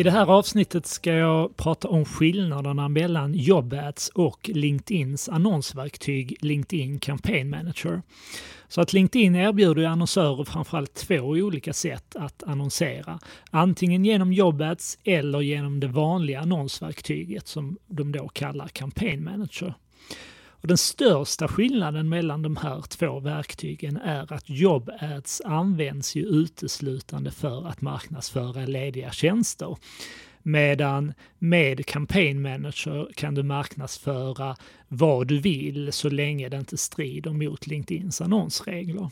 I det här avsnittet ska jag prata om skillnaderna mellan JobAds och LinkedIns annonsverktyg LinkedIn Campaign Manager. Så att LinkedIn erbjuder annonsörer framförallt två olika sätt att annonsera. Antingen genom JobAds eller genom det vanliga annonsverktyget som de då kallar Campaign Manager. Och den största skillnaden mellan de här två verktygen är att JobAds används ju uteslutande för att marknadsföra lediga tjänster. Medan med Campaign Manager kan du marknadsföra vad du vill så länge det inte strider mot LinkedIns annonsregler.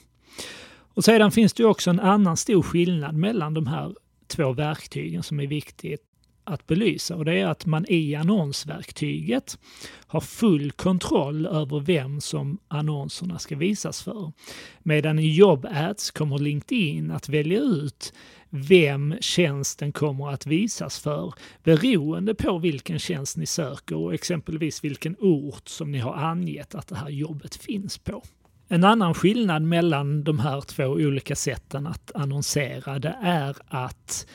Och sedan finns det också en annan stor skillnad mellan de här två verktygen som är viktigt att belysa och det är att man i annonsverktyget har full kontroll över vem som annonserna ska visas för. Medan i Job Ads kommer LinkedIn att välja ut vem tjänsten kommer att visas för beroende på vilken tjänst ni söker och exempelvis vilken ort som ni har angett att det här jobbet finns på. En annan skillnad mellan de här två olika sätten att annonsera det är att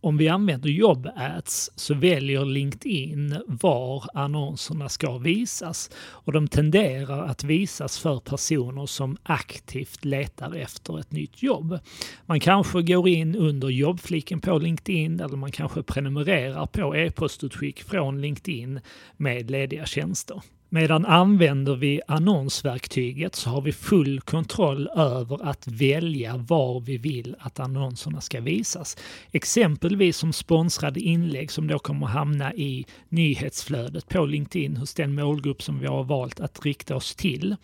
om vi använder jobb ads så väljer LinkedIn var annonserna ska visas och de tenderar att visas för personer som aktivt letar efter ett nytt jobb. Man kanske går in under jobbfliken på LinkedIn eller man kanske prenumererar på e-postutskick från LinkedIn med lediga tjänster. Medan använder vi annonsverktyget så har vi full kontroll över att välja var vi vill att annonserna ska visas. Exempelvis som sponsrade inlägg som då kommer hamna i nyhetsflödet på LinkedIn hos den målgrupp som vi har valt att rikta oss till.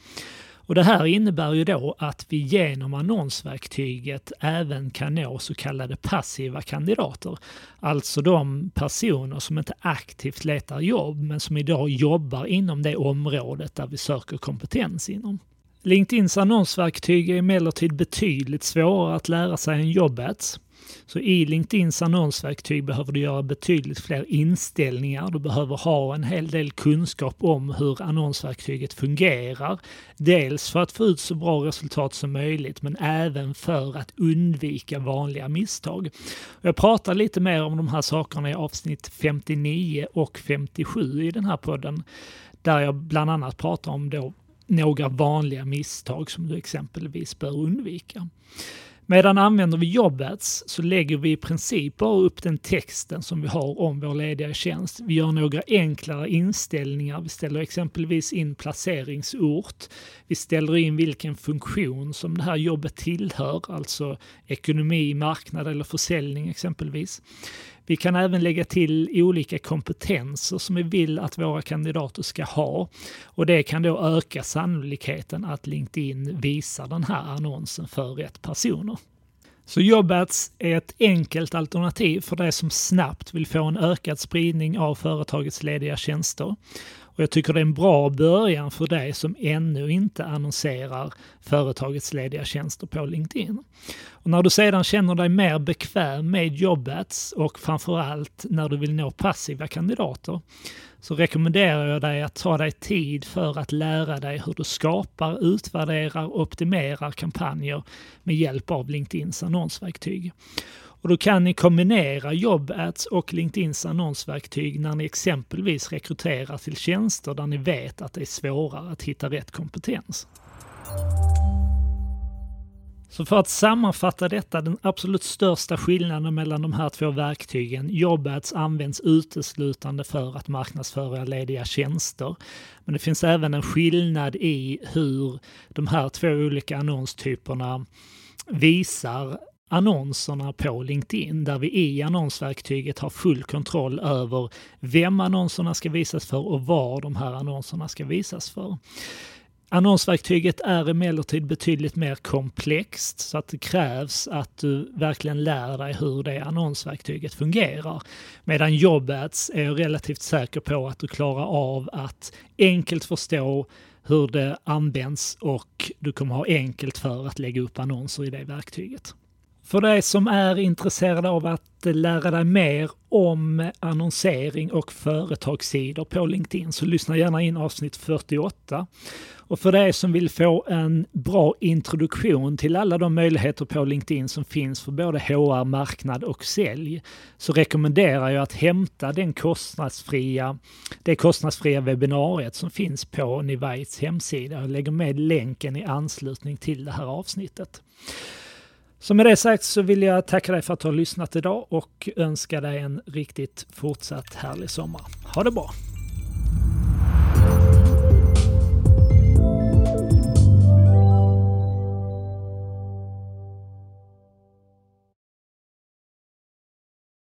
Och det här innebär ju då att vi genom annonsverktyget även kan nå så kallade passiva kandidater. Alltså de personer som inte aktivt letar jobb men som idag jobbar inom det området där vi söker kompetens inom. LinkedIns annonsverktyg är emellertid betydligt svårare att lära sig än JobAds. Så i LinkedIns annonsverktyg behöver du göra betydligt fler inställningar. Du behöver ha en hel del kunskap om hur annonsverktyget fungerar. Dels för att få ut så bra resultat som möjligt, men även för att undvika vanliga misstag. Jag pratar lite mer om de här sakerna i avsnitt 59 och 57 i den här podden, där jag bland annat pratar om då några vanliga misstag som du exempelvis bör undvika. Medan använder vi JobbAts så lägger vi i princip bara upp den texten som vi har om vår lediga tjänst. Vi gör några enklare inställningar. Vi ställer exempelvis in placeringsort. Vi ställer in vilken funktion som det här jobbet tillhör, alltså ekonomi, marknad eller försäljning exempelvis. Vi kan även lägga till olika kompetenser som vi vill att våra kandidater ska ha. Och det kan då öka sannolikheten att LinkedIn visar den här annonsen för rätt personer. Så Jobbats är ett enkelt alternativ för dig som snabbt vill få en ökad spridning av företagets lediga tjänster. Och jag tycker det är en bra början för dig som ännu inte annonserar företagets lediga tjänster på LinkedIn. Och när du sedan känner dig mer bekväm med jobbats och framförallt när du vill nå passiva kandidater så rekommenderar jag dig att ta dig tid för att lära dig hur du skapar, utvärderar och optimerar kampanjer med hjälp av LinkedIns annonsverktyg. Och då kan ni kombinera JobAds och LinkedIns annonsverktyg när ni exempelvis rekryterar till tjänster där ni vet att det är svårare att hitta rätt kompetens. Så för att sammanfatta detta, den absolut största skillnaden mellan de här två verktygen. JobAds används uteslutande för att marknadsföra lediga tjänster. Men det finns även en skillnad i hur de här två olika annonstyperna visar annonserna på LinkedIn där vi i annonsverktyget har full kontroll över vem annonserna ska visas för och var de här annonserna ska visas för. Annonsverktyget är emellertid betydligt mer komplext så att det krävs att du verkligen lär dig hur det annonsverktyget fungerar. Medan JobAds är jag relativt säker på att du klarar av att enkelt förstå hur det används och du kommer ha enkelt för att lägga upp annonser i det verktyget. För dig som är intresserad av att lära dig mer om annonsering och företagssidor på LinkedIn så lyssna gärna in avsnitt 48. Och för dig som vill få en bra introduktion till alla de möjligheter på LinkedIn som finns för både HR, marknad och sälj så rekommenderar jag att hämta den kostnadsfria, det kostnadsfria webbinariet som finns på Nivaits hemsida. Jag lägger med länken i anslutning till det här avsnittet. Så med det sagt så vill jag tacka dig för att du har lyssnat idag och önska dig en riktigt fortsatt härlig sommar. Ha det bra!